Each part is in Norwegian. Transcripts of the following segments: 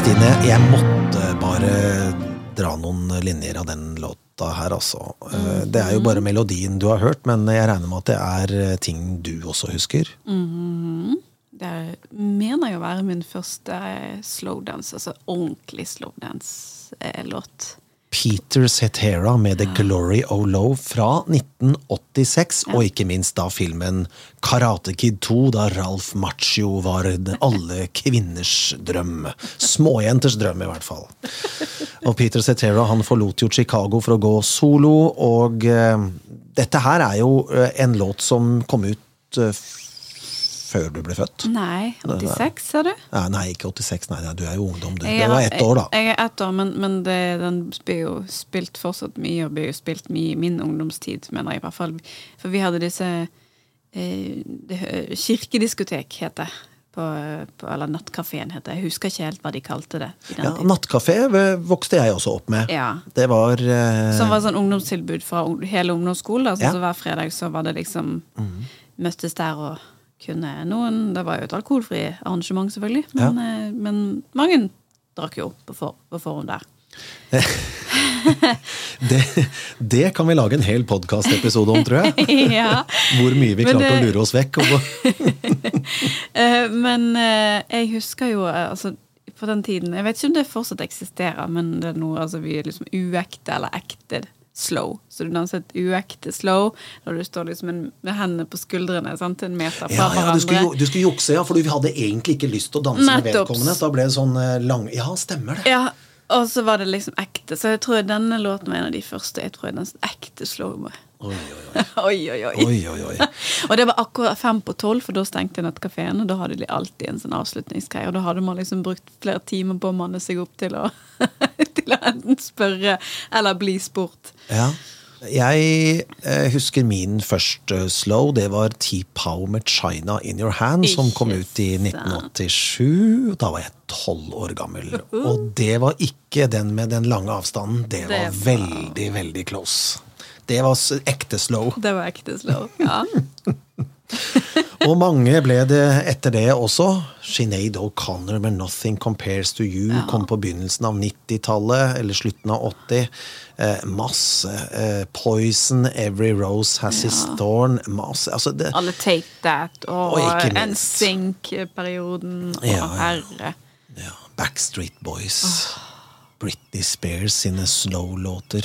Kristine, jeg måtte bare dra noen linjer av den låta her, altså. Eh, Det er jo bare melodien du har hørt, men jeg regner med at det er eh, ting du også husker? Det mener jeg å være min første slowdance, altså ordentlig slowdance-låt. Peter Cetera med The Glory O' Love fra 1986, og ikke minst da filmen Karate Kid 2, da Ralph Macchio var alle kvinners drøm. Småjenters drøm, i hvert fall. Og Peter Cetera han forlot jo Chicago for å gå solo, og uh, dette her er jo eh, en låt som kom ut f- før du ble født. Nei, 86, sa du? Nei, nei, ikke 86, nei, nei, du er jo ungdom, du. Jeg Det var ett år, da. Jeg, jeg er ett år, men, men det, den blir jo spilt fortsatt mye, og blir jo spilt mye i min ungdomstid, mener jeg i hvert fall. For vi hadde disse eh, det, Kirkediskotek, het det. På, på, eller Nattkafeen, heter det. Jeg husker ikke helt hva de kalte det. Ja. Nattkafé eh, vokste jeg også opp med. Ja. Det var eh, Som var sånn ungdomstilbud fra hele ungdomsskolen. Altså, Ja. så hver fredag så var det liksom Møttes der og kunne noen Det var jo et alkoholfri arrangement, selvfølgelig. Men, ja. men mange drakk jo på, for, på forhånd der. det, det kan vi lage en hel podkastepisode om, tror jeg. ja. Hvor mye vi klarte klarte å lure oss vekk. Eh, men eh, jeg husker jo eh, altså, på den tiden Jeg vet ikke om det fortsatt eksisterer, men det er noe altså, vi er liksom uekte eller ekte slow. Så du danser et uekte slow når du står liksom med hendene på skuldrene sant? en meter fra ja, ja, du skulle, du skulle jukse, ja, for du hadde egentlig ikke lyst til å danse med vedkommende. Så da ble det sånn eh, lang Ja, stemmer det. Ja, og så var det liksom ekte. Så jeg tror denne låten var en av de første. Jeg tror jeg danset ekte slow. Oi, oi, oi. oi, oi, oi. og det var akkurat fem på tolv, for da stengte nattkafeen. Og da hadde de alltid en sånn avslutningsgreie. Og da hadde man liksom brukt flere timer på å manne seg opp til å, til å enten spørre eller bli spurt. Ja. Jeg eh, husker min første slow. Det var T-Pow med 'China In Your Hand', som kom ut i 1987. Da var jeg tolv år gammel. Og det var ikke den med den lange avstanden. Det var Det var- veldig, veldig close. Det var ekte slow. Det var ekte slow. Ja. Og mange ble det etter det også. Sinead O'Connor med 'Nothing Compares To You' kom på begynnelsen av 90-tallet, eller slutten av 80. Eh, masse. Eh, Poison, 'Every Rose Has Its Thorn'. Masse. Altså det, Alle Take That og, Og. NSYNC-perioden. Å, Ja, ja. herre. ja, Backstreet Boys. Britney Spears sine slow-låter.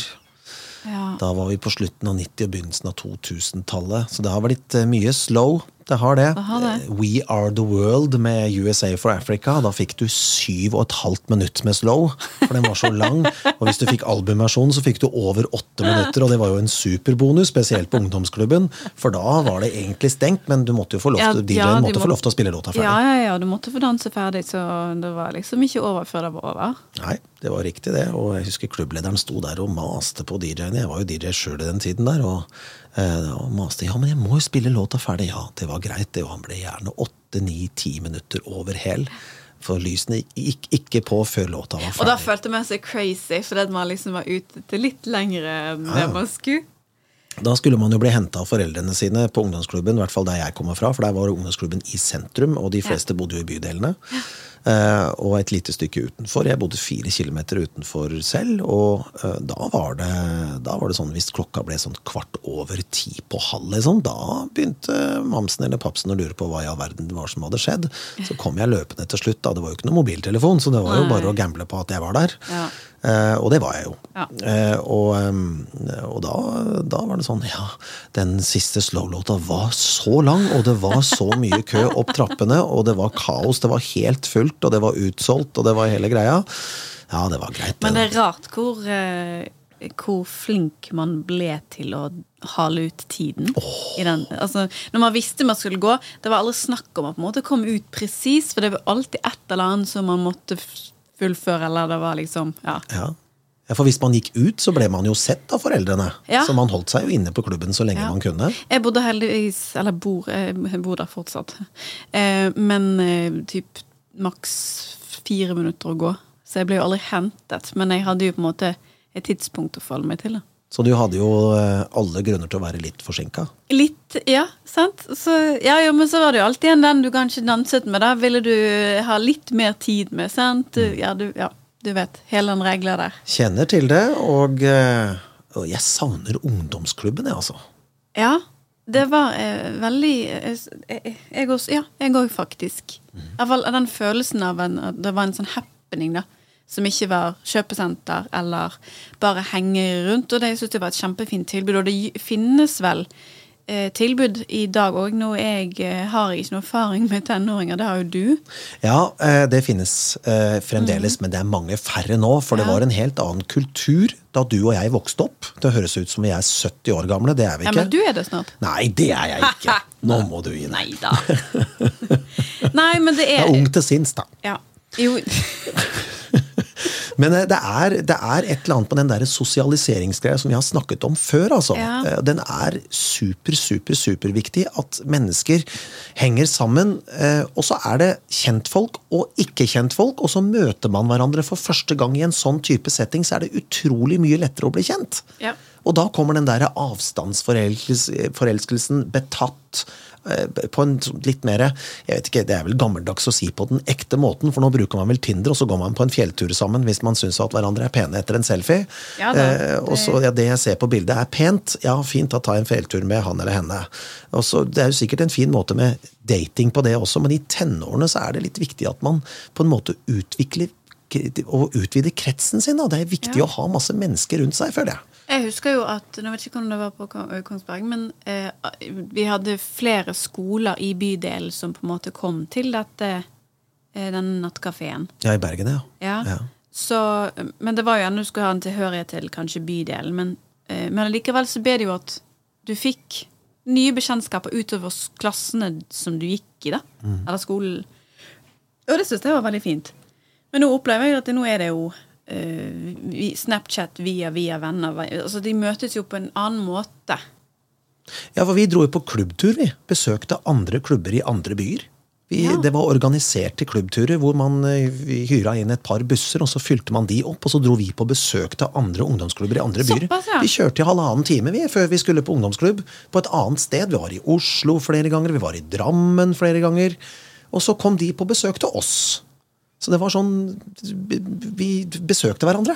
Ja. Da var vi på slutten av 90- og begynnelsen av 2000-tallet. Så det har blitt eh, mye slow. Det har det. Aha, det. Eh, We Are The World med USA for Africa. Da fikk du syv og et halvt minutt med slow, for den var så lang. Og hvis du fikk albumversjonen, så fikk du over åtte minutter, og det var jo en superbonus, spesielt på ungdomsklubben, for da var det egentlig stengt, men du måtte jo få lov til, ja, DJ-en måtte få lov til å spille låta ferdig. Ja, ja, ja, du måtte få danse ferdig, så det var liksom ikke over før det var over. Nei, det var riktig det. Og jeg husker klubblederen sto der og maste på DJ-ene. Jeg var jo DJ sjøl i den tiden der. Og, og maste. Ja, men jeg må jo spille låta ferdig. Ja, det var greit, det. Og han ble gjerne åtte, ni, ti minutter over hæl. For lysene gikk ikke på før låta var ferdig. Og da følte man seg crazy, fordi man liksom var ute til litt lengre enn det man skulle. Da skulle man jo bli henta av foreldrene sine på ungdomsklubben, i hvert fall der jeg kommer fra, for der var ungdomsklubben i sentrum, og de fleste bodde jo i bydelene. Eh, og et lite stykke utenfor. Jeg bodde fire kilometer utenfor selv, og eh, da, var det, da var det sånn hvis klokka ble sånn kvart over ti på halv, liksom, da begynte mamsen eller papsen å lure på hva i all verden det var som hadde skjedd. Så kom jeg løpende til slutt, da. Det var jo ikke noe mobiltelefon, så det var jo bare å gamble på at jeg var der. Ja. Uh, og det var jeg jo. Ja. Uh, og um, og da, da var det sånn Ja, den siste slow-låta var så lang, og det var så mye kø opp trappene, og det var kaos. Det var helt fullt, og det var utsolgt, og det var hele greia. Ja, det var greit. Men det er rart hvor, eh, hvor flink man ble til å hale ut tiden. I den, altså, når man visste man skulle gå, det var aldri snakk om å på en måte komme ut presis, for det var alltid et eller annet som man måtte fullføre, eller det var liksom Ja. Ja. ja, For hvis man gikk ut, så ble man jo sett av foreldrene. Ja. Så man holdt seg jo inne på klubben så lenge Ja. man kunne. Jeg bodde heldigvis Eller bor, jeg bor der fortsatt. Eh, men eh, typ maks fire minutter å gå. Så jeg ble jo aldri hentet. Men jeg hadde jo på en måte et tidspunkt å forholde meg til. Da. Så du hadde jo eh, alle grunner til å være litt forsinka. Litt, ja, sant. Så, ja, jo, men så var det jo alltid en den du kanskje danset med. Da ville du ha litt mer tid med, sant. Du, ja, du, ja, du vet. Hele den regla der. Kjenner til det, og, eh, og jeg savner ungdomsklubben, jeg, altså. Ja, det var eh, veldig eh, Jeg òg, også, ja, jeg òg, faktisk. Iallfall hvert den følelsen av en, at det var en sånn happening, da. Som ikke var kjøpesenter eller bare henge rundt. Og det jeg synes det var et kjempefint tilbud. Og det finnes vel eh, tilbud i dag òg. Nå jeg, eh, har jeg ikke noe erfaring med tenåringer, det har jo du. Ja, eh, det finnes eh, fremdeles, men det er mange færre nå. For det. Ja. var en helt annen kultur da du og jeg vokste opp. Det høres ut som vi er 70 år gamle, det er vi Ja, men du er det snart. Nei, det er jeg ikke. Nå må du gi deg. Nei da. Nei, men det Det er er ung til sinns, da. Ja. Jo, Men eh, det er, det er et eller annet på den der sosialiseringsgreia som vi har snakket om før. altså. Ja. Eh, Den er super, super, superviktig at mennesker henger sammen. eh, Og så er det kjentfolk og ikke-kjentfolk, og så møter man hverandre for første gang i en sånn type setting, så er det utrolig mye lettere å bli kjent. Ja. Og da kommer den der avstandsforelskelsen betatt på en litt mer jeg vet ikke, Det er vel gammeldags å si på den ekte måten, for nå bruker man vel Tinder, og så går man på en fjelltur sammen hvis man syns at hverandre er pene etter en selfie. Ja da, eh, og så ja, Det jeg ser på bildet er pent, ja fint, da tar jeg en fjelltur med han eller henne. Og så, det er jo sikkert en fin måte med dating på det også, men i tenårene så er det litt viktig at man på en måte utvikler og utvider kretsen sin. Da. Det er viktig Ja. å ha masse mennesker rundt seg, føler jeg. Jeg husker jo at Nå vet jeg ikke om det var på Kong- Kongsberg, men eh, vi hadde flere skoler i bydelen som på en måte kom til dette eh, denne nattkafeen. Ja, i Bergen, ja. Ja. Ja. Så, men det var jo ennå du skulle ha en tilhørighet til kanskje bydelen. Men, eh, men likevel så ble det jo at du fikk nye bekjentskaper utover klassene som du gikk i, da. Eller skolen. Og det syns jeg var veldig fint. Men nå opplever jeg at det, nå er det jo eh, Snapchat via via venner. Altså De møtes jo på en annen måte. Ja, for vi dro jo på klubbtur, vi. Besøkte andre klubber i andre byer. Vi, Ja. Det var organiserte klubbturer hvor man eh, hyra inn et par busser, og så fylte man de opp, og så dro vi på besøk til andre ungdomsklubber i andre byer. Såpass, ja. Vi kjørte i halvannen time vi, før vi skulle på ungdomsklubb på et annet sted. Vi var i Oslo flere ganger, vi var i Drammen flere ganger. Og så kom de på besøk til oss. Så det var sånn Vi besøkte hverandre.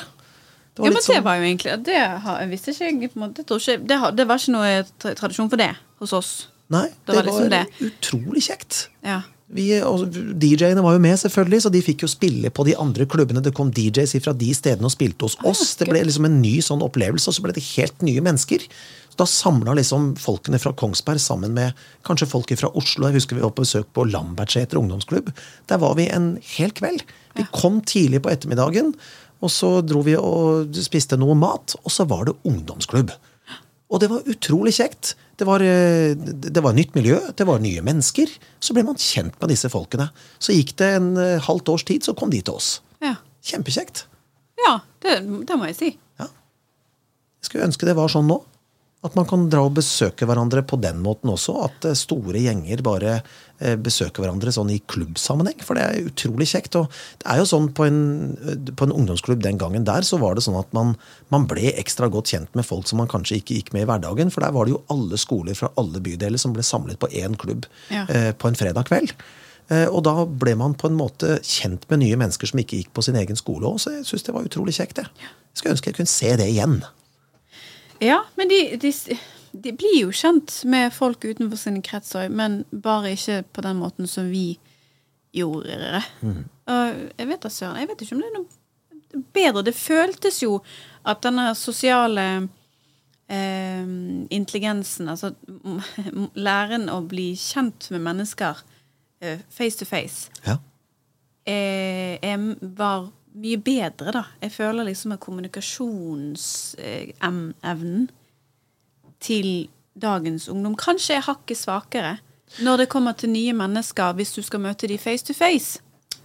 Det Ja, men litt det sånn- var jo egentlig Det har, jeg visste ikke jeg på en måte, ikke, det, har, det var ikke noe tradisjon for det hos oss. Nei, det det var var, liksom det. utrolig kjekt. Ja. Vi, DJ-ene var jo med, selvfølgelig, så de fikk jo spille på de andre klubbene. Det kom DJs fra de stedene og spilte hos oss. Det ble liksom en ny sånn opplevelse, og så ble det helt nye mennesker. Da samla liksom folkene fra Kongsberg sammen med kanskje folk fra Oslo. Jeg husker vi var på besøk på Lambertseter ungdomsklubb. Der var vi en hel kveld. Vi kom tidlig på ettermiddagen, og så dro vi og spiste noe mat, og så var det ungdomsklubb. Og det var utrolig kjekt. Det var, eh, det var nytt miljø, det var nye mennesker. Så ble man kjent med disse folkene. Så gikk det en eh, halvt års tid, så kom de til oss. Ja, Kjempekjekt. ja det, det må jeg si. Ja. Jeg skulle ønske det var sånn nå. At man kan dra og besøke hverandre på den måten også. At eh, store gjenger bare eh, besøker hverandre sånn i klubbsammenheng. For det er utrolig kjekt. Og det er jo sånn på en, eh, på en ungdomsklubb den gangen der, så var det sånn at man, man ble ekstra godt kjent med folk som man kanskje ikke gikk med i hverdagen. For der var det jo alle skoler fra alle bydeler som ble samlet på én klubb Ja. eh, på en fredag kveld. Eh, Og da ble man på en måte kjent med nye mennesker som ikke gikk på sin egen skole òg. Så jeg syns det var utrolig kjekt. det. Jeg skulle ønske jeg kunne se det igjen. Ja, men de, de, de blir jo kjent med folk utenfor sine kretser, men bare ikke på den måten som vi gjorde det. Og jeg vet da søren, jeg vet ikke om det er noe bedre. Det føltes jo at denne sosiale eh, intelligensen, altså læren å bli kjent med mennesker eh, face to face, Ja. eh, var mye bedre, da. Jeg føler liksom at kommunikasjonsevnen til dagens ungdom kanskje er hakket svakere når det kommer til nye mennesker, hvis du skal møte de face to face.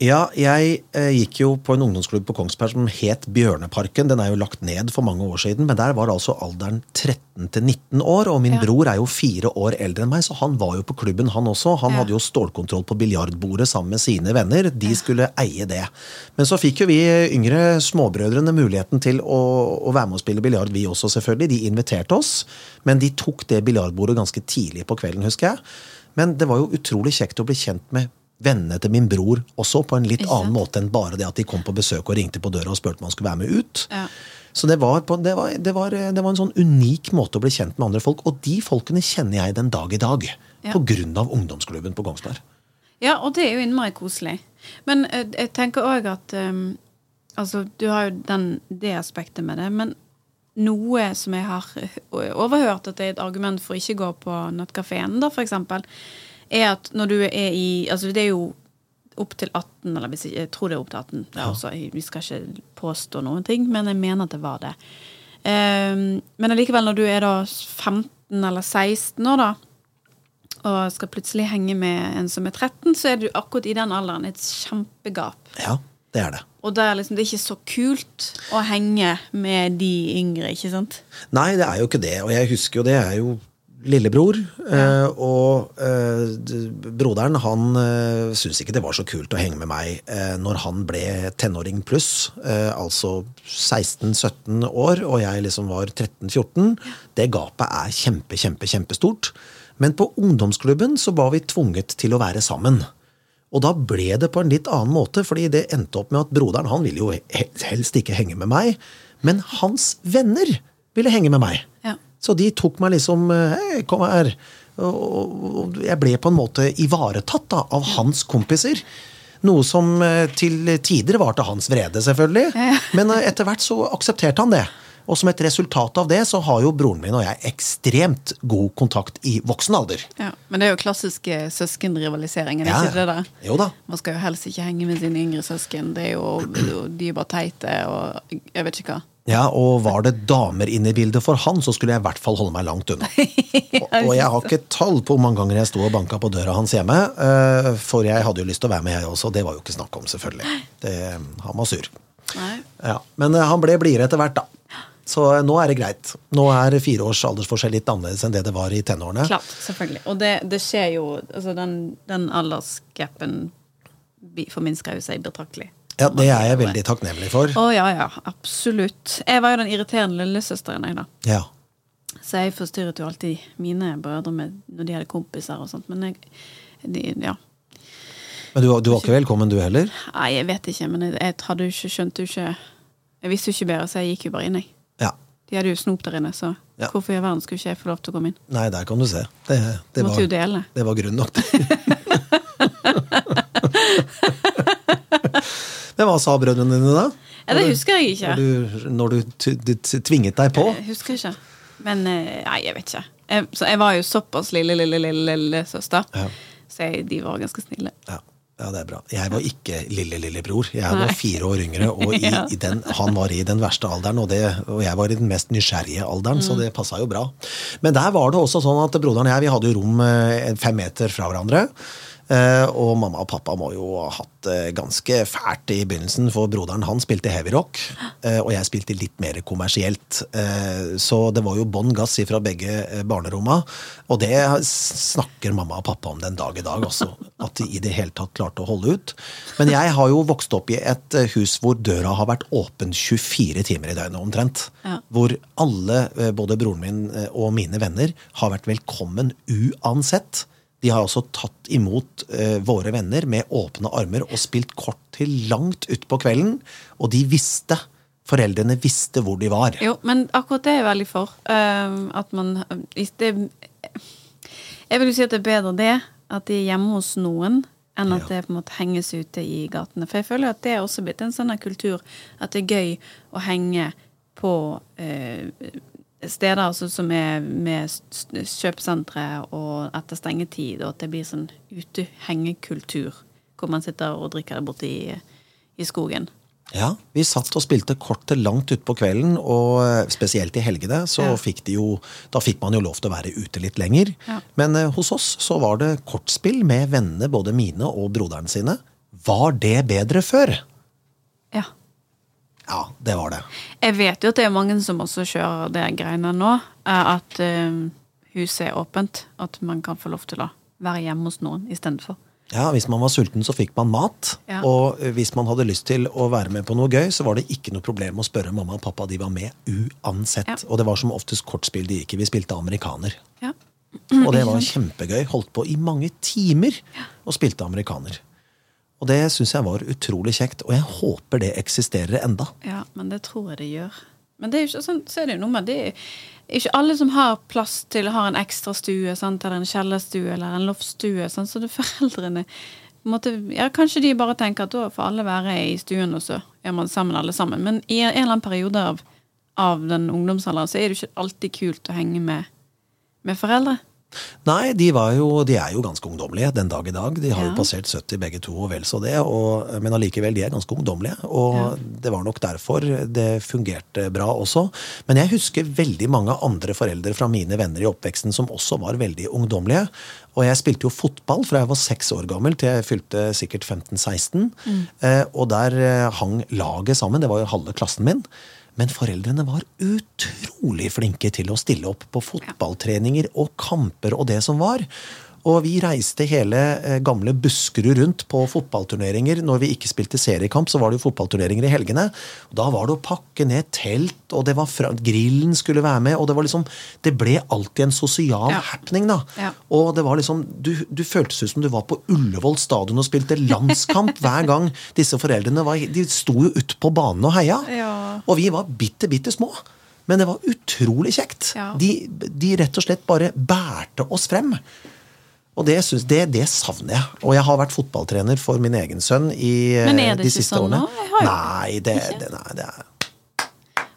Ja, jeg eh, gikk jo på en ungdomsklubb på Kongsberg som het Bjørneparken. Den er jo lagt ned for mange år siden, men der var altså alderen 13 til 19 år. Og min Ja. bror er jo fire år eldre enn meg, så han var jo på klubben, han også. Han Ja. hadde jo stålkontroll på biljardbordet sammen med sine venner. De skulle eie det. Men så fikk jo vi yngre småbrødrene muligheten til å, å være med og spille biljard, vi også, selvfølgelig. De inviterte oss, men de tok det biljardbordet ganske tidlig på kvelden, husker jeg. Men det var jo utrolig kjekt å bli kjent med vennene til min bror også, på en litt annen måte enn bare det at de kom på besøk og ringte på døra og spurte om han skulle være med ut. Ja. Så det var, på, det, var, det, var, det var en sånn unik måte å bli kjent med andre folk. Og de folkene kjenner jeg den dag i dag. Ja. På grunn av ungdomsklubben på Kongsberg. Ja, og det er jo innmari koselig. Men eh, jeg tenker òg at um, Altså, du har jo den, det aspektet med det, men noe som jeg har eh, overhørt at det er et argument for ikke å gå på nattkafeen, da, for eksempel, er at når du er i Altså, det er jo opp til 18, eller jeg, tror det er opp til 18. Ja. også, vi skal ikke påstå noen ting, men jeg mener at det var det. Um, men allikevel, når du er da 15 eller 16 år, da, og skal plutselig henge med en som er 13, så er du akkurat i den alderen et kjempegap. Ja, det er det. Og det er liksom, det er ikke så kult å henge med de yngre, ikke sant? Nei, det er jo ikke det. Og jeg husker jo det er jo lillebror. eh, og eh, broderen han uh, syntes ikke det var så kult å henge med meg eh, når han ble tenåring pluss. altså 16-17 år, og jeg liksom var 13-14. Det gapet er kjempe, kjempe, kjempestort. Men på ungdomsklubben så var vi tvunget til å være sammen. Og da ble det på en litt annen måte, fordi det endte opp med at broderen han ville jo helst ikke henge med meg, men hans venner ville henge med meg. Så de tok meg liksom Hei, kom her. Og, jeg ble på en måte ivaretatt da, av hans kompiser. Noe som eh, til tider var til hans vrede, selvfølgelig. Men eh, etter hvert så aksepterte han det. Og som et resultat av det så har jo broren min og jeg ekstremt god kontakt i voksen alder. Ja. Men det er jo klassisk eh, søskenrivalisering, er det Ja, ikke det? da? jo da. Man skal jo helst ikke henge med sine yngre søsken. Det er jo, De er bare teite og jeg vet ikke hva. Ja, og var det damer inne i bildet for han, så skulle jeg i hvert fall holde meg langt unna. Og, og jeg har ikke tall på hvor mange ganger jeg sto og banka på døra hans hjemme, eh, for jeg hadde jo lyst til å være med, jeg også. Det var jo ikke snakk om, selvfølgelig. Det, han var sur. Ja, men eh, han ble blidere etter hvert, da. Så eh, nå er det greit. Nå er fire års aldersforskjell litt annerledes enn det det var i tenårene. Klart, selvfølgelig. Og det, det skjer jo altså Den, den aldersgapen forminsker jo seg betraktelig. Ja, Det er jeg veldig takknemlig for. Å ja, ja. Absolutt. Jeg var jo den irriterende lillesøsteren, jeg, da. Ja. Så jeg forstyrret jo alltid mine brødre med, når de hadde kompiser og sånt. Men jeg de, ja. Men du, du var ikke velkommen, du heller? Nei, jeg vet ikke, men jeg, jeg hadde jo ikke skjønt jo ikke Jeg visste jo ikke bedre, så jeg gikk jo bare inn, jeg. Ja. De hadde jo snop der inne, så Ja. hvorfor i verden skulle ikke jeg få lov til å komme inn? Nei, der kan du se. Det, det, var, det var grunn nok til. Men hva sa brødrene dine, da? Ja, det husker jeg ikke. Når du, når du t- tvinget deg på? Jeg husker ikke. Men eh, nei, jeg vet ikke. Jeg, så jeg var jo såpass lille, lille, lille, lille søster, Ja. så jeg, de var ganske snille. Ja. ja, det er bra. Jeg var ikke lille lillebror. Jeg var Nei. fire år yngre, og i, Ja. i den, han var i den verste alderen, og, det, og jeg var i den mest nysgjerrige alderen, så Mm. det passa jo bra. Men der var det også sånn at broderen og jeg vi hadde jo rom eh, fem meter fra hverandre. Eh, og mamma og pappa må jo ha hatt det ganske fælt i begynnelsen, for broderen han spilte heavyrock, rock og jeg spilte litt mer kommersielt. Eh, så det var jo bånn gass fra begge eh, barneromma, og det snakker mamma og pappa om den dag i dag også. At de i det hele tatt klarte å holde ut. Men jeg har jo vokst opp i et eh, hus hvor døra har vært åpen 24 timer i døgnet omtrent. Ja. Hvor alle, eh, både broren min eh, og mine venner, har vært velkommen uansett. De har også tatt imot eh, våre venner med åpne armer og spilt kort til langt utpå kvelden. Og de visste, foreldrene visste hvor de var. Jo, men akkurat det er jeg veldig for. Uh, at man det, Jeg vil jo si at det er bedre det, at de er hjemme hos noen, enn at Ja. det på en måte henges ute i gatene. For jeg føler at det er også blitt en sånn kultur at det er gøy å henge på eh, steder altså, som er med kjøpesentre og etter stengetid, og at det blir sånn utehengekultur, hvor man sitter og drikker det borte i, i skogen. Ja, Vi satt og spilte kort til langt utpå kvelden, og eh, spesielt i helgene så Ja. fikk de jo, da fikk man jo lov til å være ute litt lenger. Ja. Men eh, hos oss så var det kortspill med vennene, både mine og broderen sine, Var det bedre før? Ja. Ja, det var det. Jeg vet jo at det er mange som også kjører det greiene nå. eh, At eh, huset er åpent. At man kan få lov til å være hjemme hos noen istedenfor. Ja, Hvis man var sulten, så fikk man mat. Ja. Og hvis man hadde lyst til å være med på noe gøy, så var det ikke noe problem å spørre mamma og pappa. De var med uansett. Ja. Og det var som oftest kortspill de gikk i. Vi spilte amerikaner. Ja. Og det var kjempegøy. Holdt på i mange timer og spilte amerikaner. Og det syns jeg var utrolig kjekt, og jeg håper det eksisterer enda. ja, men det tror jeg det gjør. Men det er jo ikke sånn, så er det jo noe med det ikke alle som har plass til har en ekstra stue, sant? eller en kjellerstue eller en loftstue. Sant? Så det foreldrene måtte, ja, Kanskje de bare tenker at da får alle være i stuen, og så er man sammen alle sammen. Men i en eller annen periode av, av den ungdomsalderen så er det jo ikke alltid kult å henge med, med foreldre. Nei, de, var jo, de er jo ganske ungdommelige den dag i dag. De har Ja. jo passert 70 begge to, og vel så det. Og, men allikevel, de er ganske ungdommelige. Og Ja. det var nok derfor det fungerte bra også. Men jeg husker veldig mange andre foreldre fra mine venner i oppveksten som også var veldig ungdommelige. Og jeg spilte jo fotball fra jeg var seks år gammel til jeg fylte sikkert 15-16. Eh, og der eh, hang laget sammen. Det var jo halve klassen min. Men foreldrene var utrolig flinke til å stille opp på fotballtreninger og kamper og det som var. Og vi reiste hele eh, gamle Buskerud rundt på fotballturneringer. Når vi ikke spilte seriekamp, så var det jo fotballturneringer i helgene. Og da var det å pakke ned telt, og det var fra, grillen skulle være med. og Det var liksom, det ble alltid en sosial Ja. happening. da. Ja. Og det var liksom, du, du føltes ut som du var på Ullevål stadion og spilte landskamp hver gang disse foreldrene var, de sto jo ute på banen og heia. Ja. Og vi var bitte, bitte små. Men det var utrolig kjekt. Ja. De, de rett og slett bare bærte oss frem. Og det, synes, det, det savner jeg. Og jeg har vært fotballtrener for min egen sønn i eh, Men er det de ikke siste sånn årene. nå? Nei, det, det, nei, det er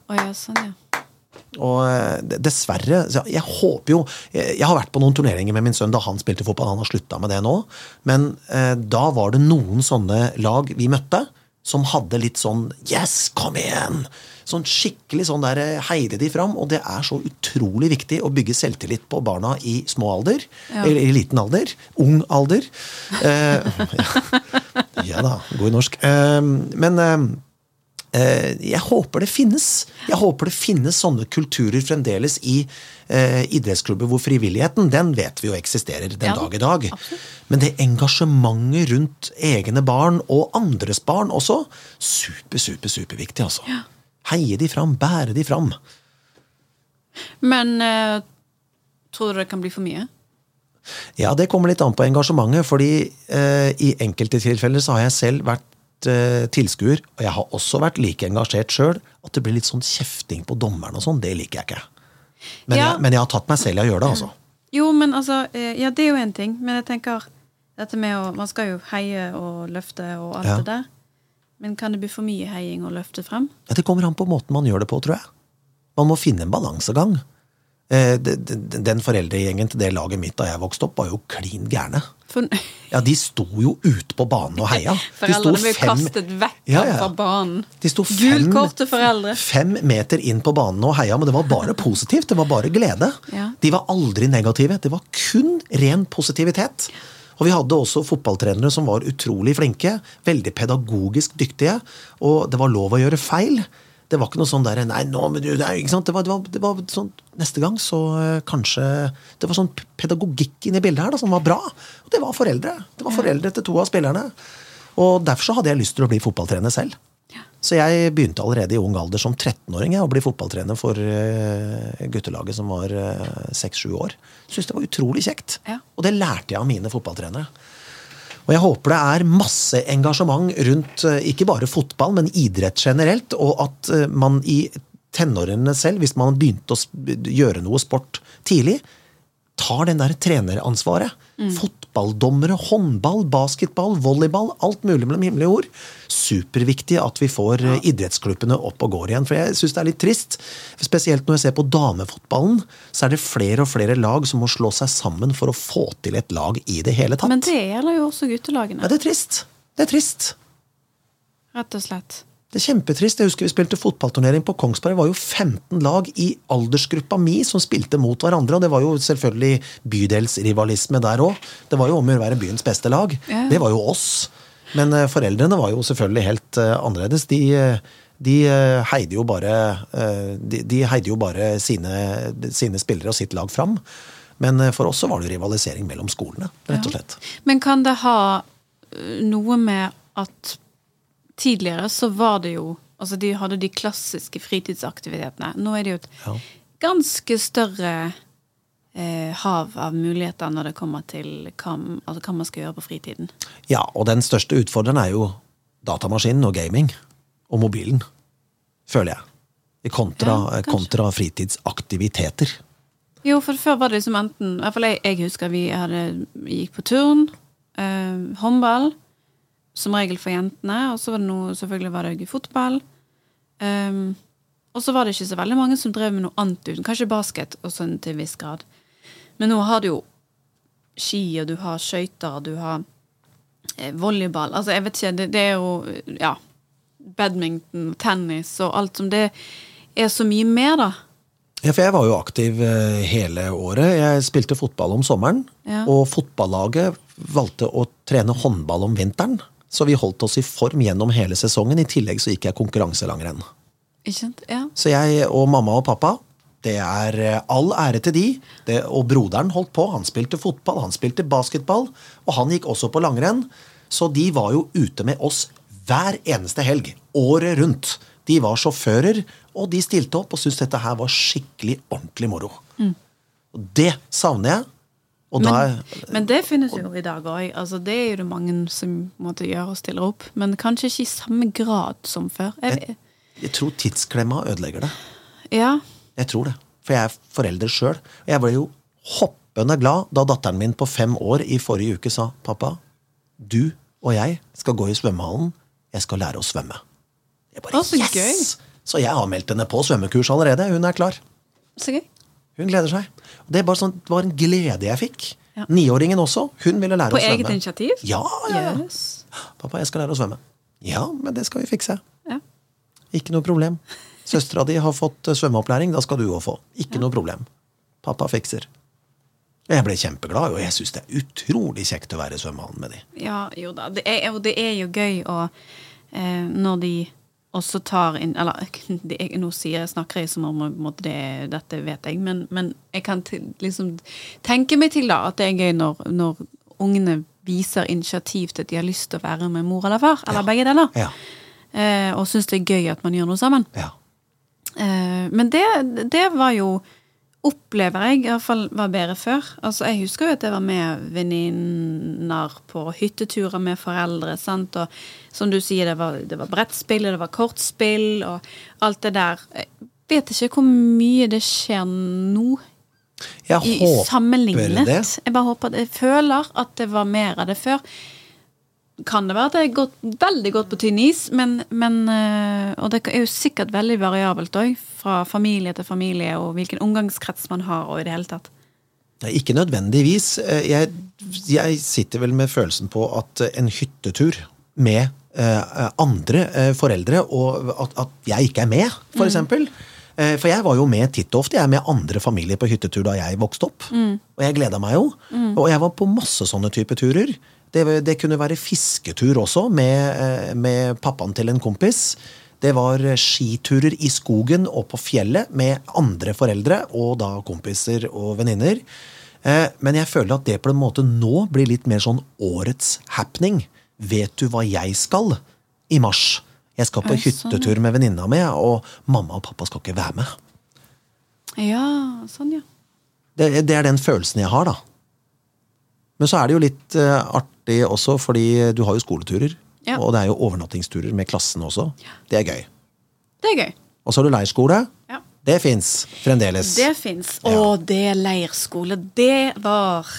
Å ja, sånn, ja. og eh, dessverre Jeg håper jo Jeg jeg har vært på noen turneringer med min sønn da han spilte fotball. Han har slutta med det nå. Men eh, da var det noen sånne lag vi møtte, som hadde litt sånn Yes, kom igjen! Sånn skikkelig sånn der eh, heide de fram. Og det er så utrolig viktig å bygge selvtillit på barna i små alder. Ja. Eller i liten alder. Ung alder. Eh, ja. ja da, god i norsk. Eh, men eh, Eh, jeg håper det finnes. Jeg håper det finnes sånne kulturer fremdeles i eh, idrettsklubber hvor frivilligheten, den vet vi jo eksisterer den Ja, dag i dag. absolutt. Men det engasjementet rundt egne barn, og andres barn også, super, super, superviktig, altså. Heie de fram, bære de fram. Men eh, tror du det kan bli for mye? Ja, det kommer litt an på engasjementet, fordi eh, i enkelte tilfeller så har jeg selv vært eh, tilskuer, og jeg har også vært like engasjert sjøl, at det blir litt sånn kjefting på dommeren og sånn, det liker jeg ikke. Men, Ja. jeg, men jeg har tatt meg selv i å gjøre det, altså. Jo, men altså eh, Ja, det er jo én ting, men jeg tenker dette med å Man skal jo heie og løfte og alt Ja. det der. Men kan det bli for mye heiing og løfte frem? Ja, det kommer an på måten man gjør det på, tror jeg. Man må finne en balansegang. Eh, de- de- Den foreldregjengen til det laget mitt da jeg vokste opp, var jo klin gærne. Ja, de sto jo ute på banen og heia. Foreldrene ble fem- kastet vekk Ja, ja. fra banen. De sto fem, fem meter inn på banen og heia, men det var bare positivt. Det var bare glede. Ja. De var aldri negative. Det var kun ren positivitet. Og vi hadde også fotballtrenere som var utrolig flinke, veldig pedagogisk dyktige, og det var lov å gjøre feil. Det var ikke noe sånn der, nei, nå, men du, det, er, ikke sant? Det, var, det, var, det var sånn Neste gang så eh, kanskje Det var sånn pedagogikk inni bildet her da, som var bra. Og det var foreldre. Det var foreldre til to av spillerne. Og derfor så hadde jeg lyst til å bli fotballtrener selv. Så jeg begynte allerede i ung alder som 13-åring å bli fotballtrener for uh, guttelaget som var seks-sju år. Syns det var utrolig kjekt. Ja. Og det lærte jeg av mine fotballtrenere. Og jeg håper det er masse engasjement rundt eh, ikke bare fotball, men idrett generelt, og at eh, man i tenårene selv, hvis man begynte å gjøre noe sport tidlig, tar den der treneransvaret. Fotballdommere, håndball, basketball, volleyball, alt mulig mellom himmel og jord. Superviktig at vi får ja. idrettsklubbene opp og går igjen. For jeg syns det er litt trist, spesielt når jeg ser på damefotballen, så er det flere og flere lag som må slå seg sammen for å få til et lag i det hele tatt. Men det gjelder jo også Ja, guttelagene. det er trist. Det er trist. Rett og slett. Det er kjempetrist. Jeg husker vi spilte fotballturnering på Kongsberg. Det var jo 15 lag i aldersgruppa mi som spilte mot hverandre. Og det var jo selvfølgelig bydelsrivalisme der òg. Det var jo om å være byens beste lag. Ja. Det var jo oss. Men eh, foreldrene var jo selvfølgelig helt eh, annerledes. De, eh, de heide jo bare, de, de heide jo bare sine, sine spillere og sitt lag fram. Men for oss så var det rivalisering mellom skolene, rett og slett. Men kan det ha noe med at tidligere så var det jo Altså, de hadde de klassiske fritidsaktivitetene. Nå er det jo et Ja. ganske større eh, hav av muligheter når det kommer til hva, altså, hva man skal gjøre på fritiden. Ja, og den største utfordreren er jo datamaskinen og gaming. Og mobilen, føler jeg. Kontra, Ja, kontra fritidsaktiviteter. Jo, for før var det liksom enten I hvert fall jeg, jeg husker vi hadde, gikk på turn, eh, håndball, som regel for jentene, og så var det noe, selvfølgelig var det fotball. Um, og så var det ikke så veldig mange som drev med noe annet uten. Kanskje basket, og sånn til en viss grad. Men nå har du jo ski, og du har skøyter, du har eh, volleyball. Altså, jeg vet ikke, det, det er jo Ja. Badminton, tennis og alt som det er så mye mer, da. Ja, for jeg var jo aktiv eh, hele året. Jeg spilte fotball om sommeren. Ja. Og fotballaget valgte å trene håndball om vinteren. Så vi holdt oss i form gjennom hele sesongen. I tillegg så gikk jeg konkurranselangrenn. Ja. Så jeg og mamma og pappa, det er eh, all ære til de. Det, og broderen holdt på. Han spilte fotball, han spilte basketball, og han gikk også på langrenn. Så de var jo ute med oss hver eneste helg, året rundt. De var sjåfører, og de stilte opp og syntes dette her var skikkelig ordentlig moro. Og det savner jeg. Men, men det finnes jo i dag òg. Altså, det er jo det mange som måtte gjøre og stiller opp. Men kanskje ikke i samme grad som før. Jeg, Jeg tror tidsklemma ødelegger det. ja. Jeg tror det. For jeg er forelder sjøl. Og jeg ble jo hoppende glad da datteren min på fem år i forrige uke sa pappa, du og jeg skal gå i svømmehallen. Jeg skal lære å svømme. Jeg bare, oh, så yes! gøy. Så jeg har meldt henne på svømmekurs allerede. Hun er klar. Så gøy. Hun gleder seg. Og Det, er bare sånn, det var en glede jeg fikk. Ja. Niåringen også. Hun ville lære På å svømme. På eget initiativ? Ja, ja, ja. Yes. Pappa, jeg skal lære å svømme. Ja, men det skal vi fikse. Ja. Ikke noe problem. Søstera di har fått eh, svømmeopplæring, da skal du òg få. Ikke noe problem. Pappa fikser. Jeg ble kjempeglad, og jeg syns det er utrolig kjekt å være i svømmehallen med de. ja, jo da. Det er, og det er jo gøy å eh, Når de også tar inn Eller det nå sier snakker jeg som om det, dette vet jeg, men, men jeg kan til, liksom tenke meg til da at det er gøy når, når ungene viser initiativ til at de har lyst til å være med mor eller far, eller Ja. begge deler. Ja. Eh, og syns det er gøy at man gjør noe sammen. ja. Eh, men det, det var jo Opplever jeg iallfall var bedre før. Altså, Jeg husker jo at jeg var med venninner på hytteturer med foreldre. sant? Og som du sier, det var, det var brettspill, og det var kortspill og alt det der. Jeg vet ikke hvor mye det skjer nå. Jeg I, håper sammenlignet. det. Jeg bare håper at Jeg føler at det var mer av det før. Kan det være at jeg har gått veldig godt på tynn is, men, men øh, Og det er jo sikkert veldig variabelt òg, fra familie til familie, og hvilken omgangskrets man har, og i det hele tatt. Ikke nødvendigvis. Eh, Jeg, jeg sitter vel med følelsen på at eh, en hyttetur med eh, andre foreldre, og at, at jeg ikke er med, for eksempel. Eh, For jeg var jo med titt og ofte. Jeg er med andre familier på hyttetur da jeg vokste opp. Og jeg gleda meg jo. Og jeg var på masse sånne type turer. Det, det kunne være fisketur også, med, med pappaen til en kompis. Det var skiturer i skogen og på fjellet med andre foreldre og da kompiser og venninner. Eh, Men jeg føler at det på en måte nå blir litt mer sånn årets happening. Vet du hva jeg skal i mars? Jeg skal på sånn, hyttetur med venninna mi, og mamma og pappa skal ikke være med. Ja, sånn, ja. Det, det er den følelsen jeg har, da. Men så er det jo litt eh, artig også, fordi du har jo skoleturer. Ja. Og det er jo overnattingsturer med klassen også. Det er gøy. Det er gøy. Og så har du leirskole. Ja. Det fins fremdeles. Det fins. Ja. Og det leirskole. Det var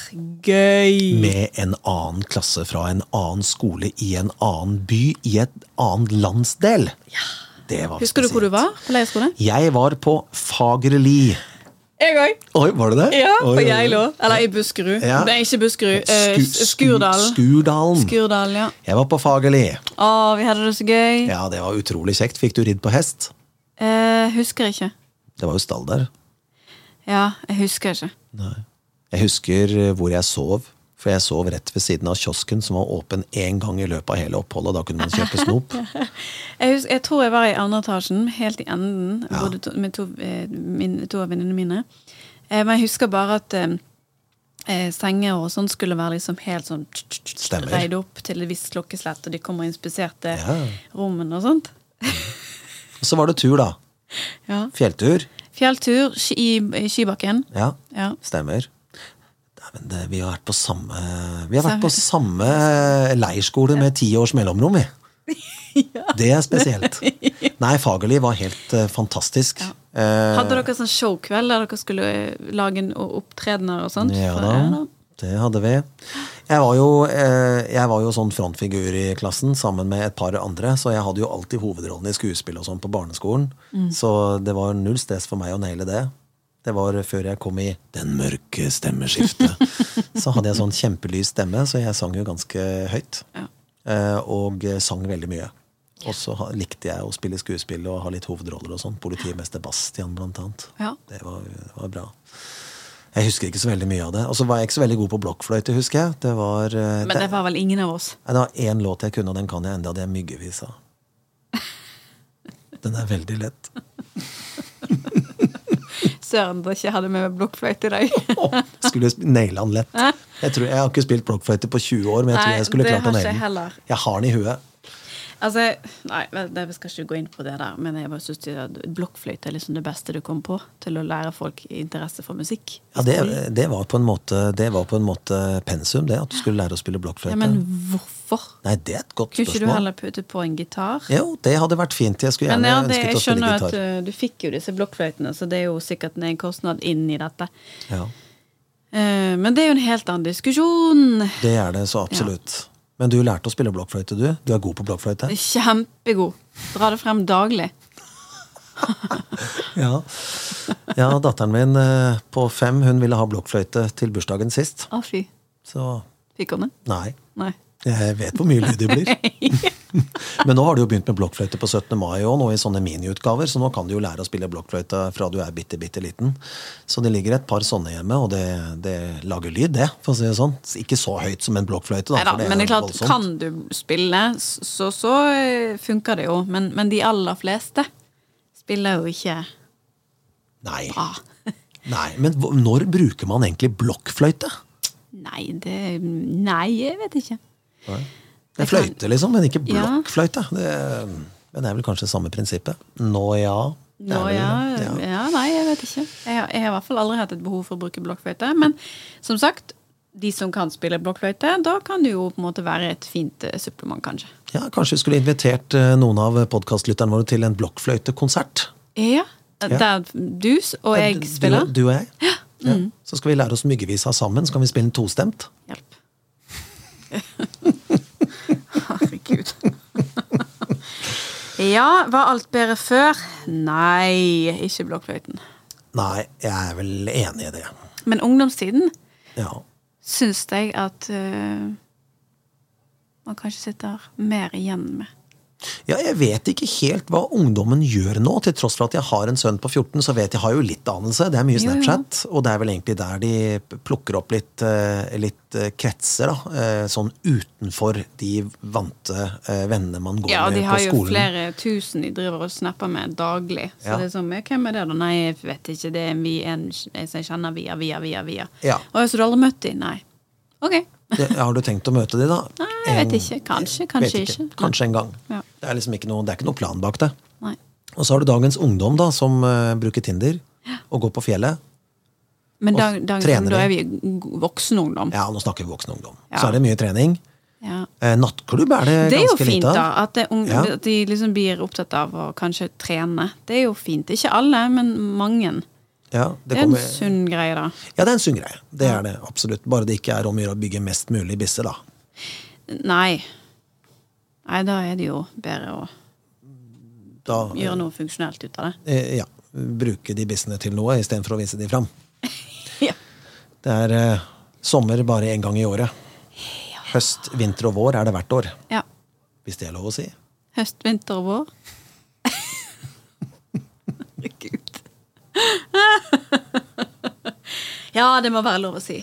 gøy. Med en annen klasse fra en annen skole i en annen by i et annet landsdel. Det var Husker du hvor du var på leirskole? Jeg var på Fagerli. Jeg òg. Oi, var det det? Ja, Oi, på. Geilo. Eller i Buskerud. Ja. Nei, ikke Buskerud. Eh, Skurdalen. Skurdalen. Skurdal, ja. Jeg var på Fagerli. Å, vi hadde det så gøy. Ja, det var utrolig kjekt. Fikk du ridd på hest? Eh, husker ikke. Det var jo stall der. Ja, jeg husker ikke. Nei. Jeg husker hvor jeg sov. For jeg sov rett ved siden av kiosken som var åpen én gang i løpet av hele oppholdet. Da kunne man kjøpe snop. Jeg, husker, jeg tror jeg var i andre etasjen, helt i enden, Ja. to, med to, eh, min, to av venninnene mine. Eh, Men jeg husker bare at eh, eh, senger og sånn skulle være liksom helt sånn reid opp til et visst klokkeslett, og de kom og inspiserte Ja. rommene og sånt. og Så var det tur, da. Ja. Fjelltur. Fjelltur i, i Skibakken. Ja, Ja. stemmer. Det, vi har vært på samme Vi har vært på samme leirskole med ti års mellomrom, vi. Det er spesielt. Nei, Fagerli var helt uh, fantastisk. Ja. Hadde dere sånn showkveld der dere skulle eh, lage en opptredener og sånt? Ja da, det hadde vi. Jeg var, jo, eh, jeg var jo sånn frontfigur i klassen sammen med et par andre, så jeg hadde jo alltid hovedrollen i skuespill og sånn på barneskolen. Så det var null stress for meg å naile det. Det var før jeg kom i Den mørke stemmeskiftet. så hadde jeg sånn kjempelys stemme, så jeg sang jo ganske høyt. Ja. Eh, og sang veldig mye. Og så likte jeg å spille skuespill og ha litt hovedroller og sånn. Politimester Bastian, blant annet. Ja. Det var, det var bra. Jeg husker ikke så veldig mye av det. Og så var jeg ikke så veldig god på blokkfløyte, husker jeg. Det var, eh, Men det var vel ingen av oss. Det var én låt jeg kunne, og den kan jeg enda. Det er Myggevisa. Den er veldig lett. Søren da ikke hadde med blokkfløyte i dag. Skulle naila den lett. Jeg, tror, jeg har ikke spilt blokkfløyte på 20 år, men jeg tror jeg skulle klart å naile den. Jeg har den i huet. Altså, nei, vi skal ikke gå inn på det der, men jeg bare at blokkfløyte er liksom det beste du kom på til å lære folk interesse for musikk. Ja, det, det, var på en måte, det var på en måte pensum, det. At du skulle lære å spille blokkfløyte. Ja, men hvorfor? Nei, det er et godt Kunne ikke du heller putte på en gitar? Jo, det hadde vært fint. Jeg skulle gjerne ja, det, ønsket jeg å spille skjønner at uh, du fikk jo disse blokkfløytene, så det er jo sikkert en kostnad inn i dette. Ja, Eh, men det er jo en helt annen diskusjon. det er det så absolutt. Men du lærte å spille blokkfløyte, du? Du er god på blokkfløyte? Kjempegod. Dra det frem daglig. Ja. ja, datteren min eh, på fem hun ville ha blokkfløyte til bursdagen sist. Å, fy. Så Fikk hun det? nei. Nei. Jeg vet hvor mye lyd det blir. Men nå har du jo begynt med blokkfløyte på 17. mai òg, nå i sånne miniutgaver, så nå kan du jo lære å spille blokkfløyte fra du er bitte, bitte liten. Så det ligger et par sånne hjemme, og det, det lager lyd, det, for å si det sånn. Ikke så høyt som en blokkfløyte, da. Neida, for det men det er klart, voldsomt. kan du spille, så, så eh, funker det jo. Men, men de aller fleste spiller jo ikke Nei. bra. Nei, men når bruker man egentlig blokkfløyte? Nei, det Nei, jeg vet ikke. Det Det er fløyte, liksom, men ikke Ja. blokkfløyte. Det, men det er vel kanskje samme prinsippet. Nå ja. Nå, ja, ja. ja, nei, jeg vet ikke. Jeg, har- jeg har i hvert fall aldri hatt et behov for å bruke blokkfløyte. Men som sagt, de som kan spille blokkfløyte, da kan det jo på en måte være et fint eh, supplement, kanskje. Ja, Kanskje vi skulle invitert eh, noen av podkastlytterne våre til en blokkfløytekonsert? Ja, Ja. Der du og jeg spiller. Du, og jeg? Ja. Mm. Så skal vi lære oss myggevisa sammen. Så kan vi spille den tostemt. Hjelp. Herregud. Ja, var alt bedre før? Nei, ikke blokkfløyten. Nei, jeg er vel enig i det. Men ungdomstiden Ja. syns jeg at uh, man kanskje sitter mer igjen med. Ja, jeg vet ikke helt hva ungdommen gjør nå. Til tross for at jeg har en sønn på 14, så vet jeg har jo litt anelse. Det er mye Jo, jo. Snapchat, og det er vel egentlig der de plukker opp litt, eh, litt eh, kretser, da. eh, Sånn utenfor de vante vennene man går Ja, de har jo flere tusen de driver og snapper med daglig. Så Ja. det er sånn, hvem er det da? Nei, jeg vet ikke. Det er en, vi, en som jeg kjenner via, via, via, via. Ja. Og så du har aldri møtt dem? Nei. Ok. Har du tenkt å møte de, da? Nei, jeg vet ikke. Kanskje, kanskje ikke. Kanskje en gang. Ja. Det er liksom ikke noe, det er ikke noe plan bak det. Nei. Og så har du dagens ungdom, da, som uh, bruker Tinder og går på fjellet. Men da, da, da er vi voksen ungdom. Ja, nå snakker vi voksen ungdom. Ja. Så er det mye trening. Ja. Eh, nattklubb er det, Det er jo ganske fint, lite da. av. Det, ung- Ja. at de liksom blir opptatt av å kanskje trene. Det er jo fint. Ikke alle, men mange. Ja, det, Det er en sunn greie, da. ja, det er en sunn greie. Det er det absolutt. Bare det ikke er om å gjøre å bygge mest mulig bisser, da. Nei. Nei, da er det jo bedre å Da gjøre noe funksjonelt ut av det. eh, ja, bruke de bissene til noe istedenfor å vise de fram. Ja. Det er eh, sommer bare én gang i året. Høst, vinter og vår er det hvert år. ja. Hvis det er lov å si. Høst, vinter og vår. Herregud. ja, det må være lov å si.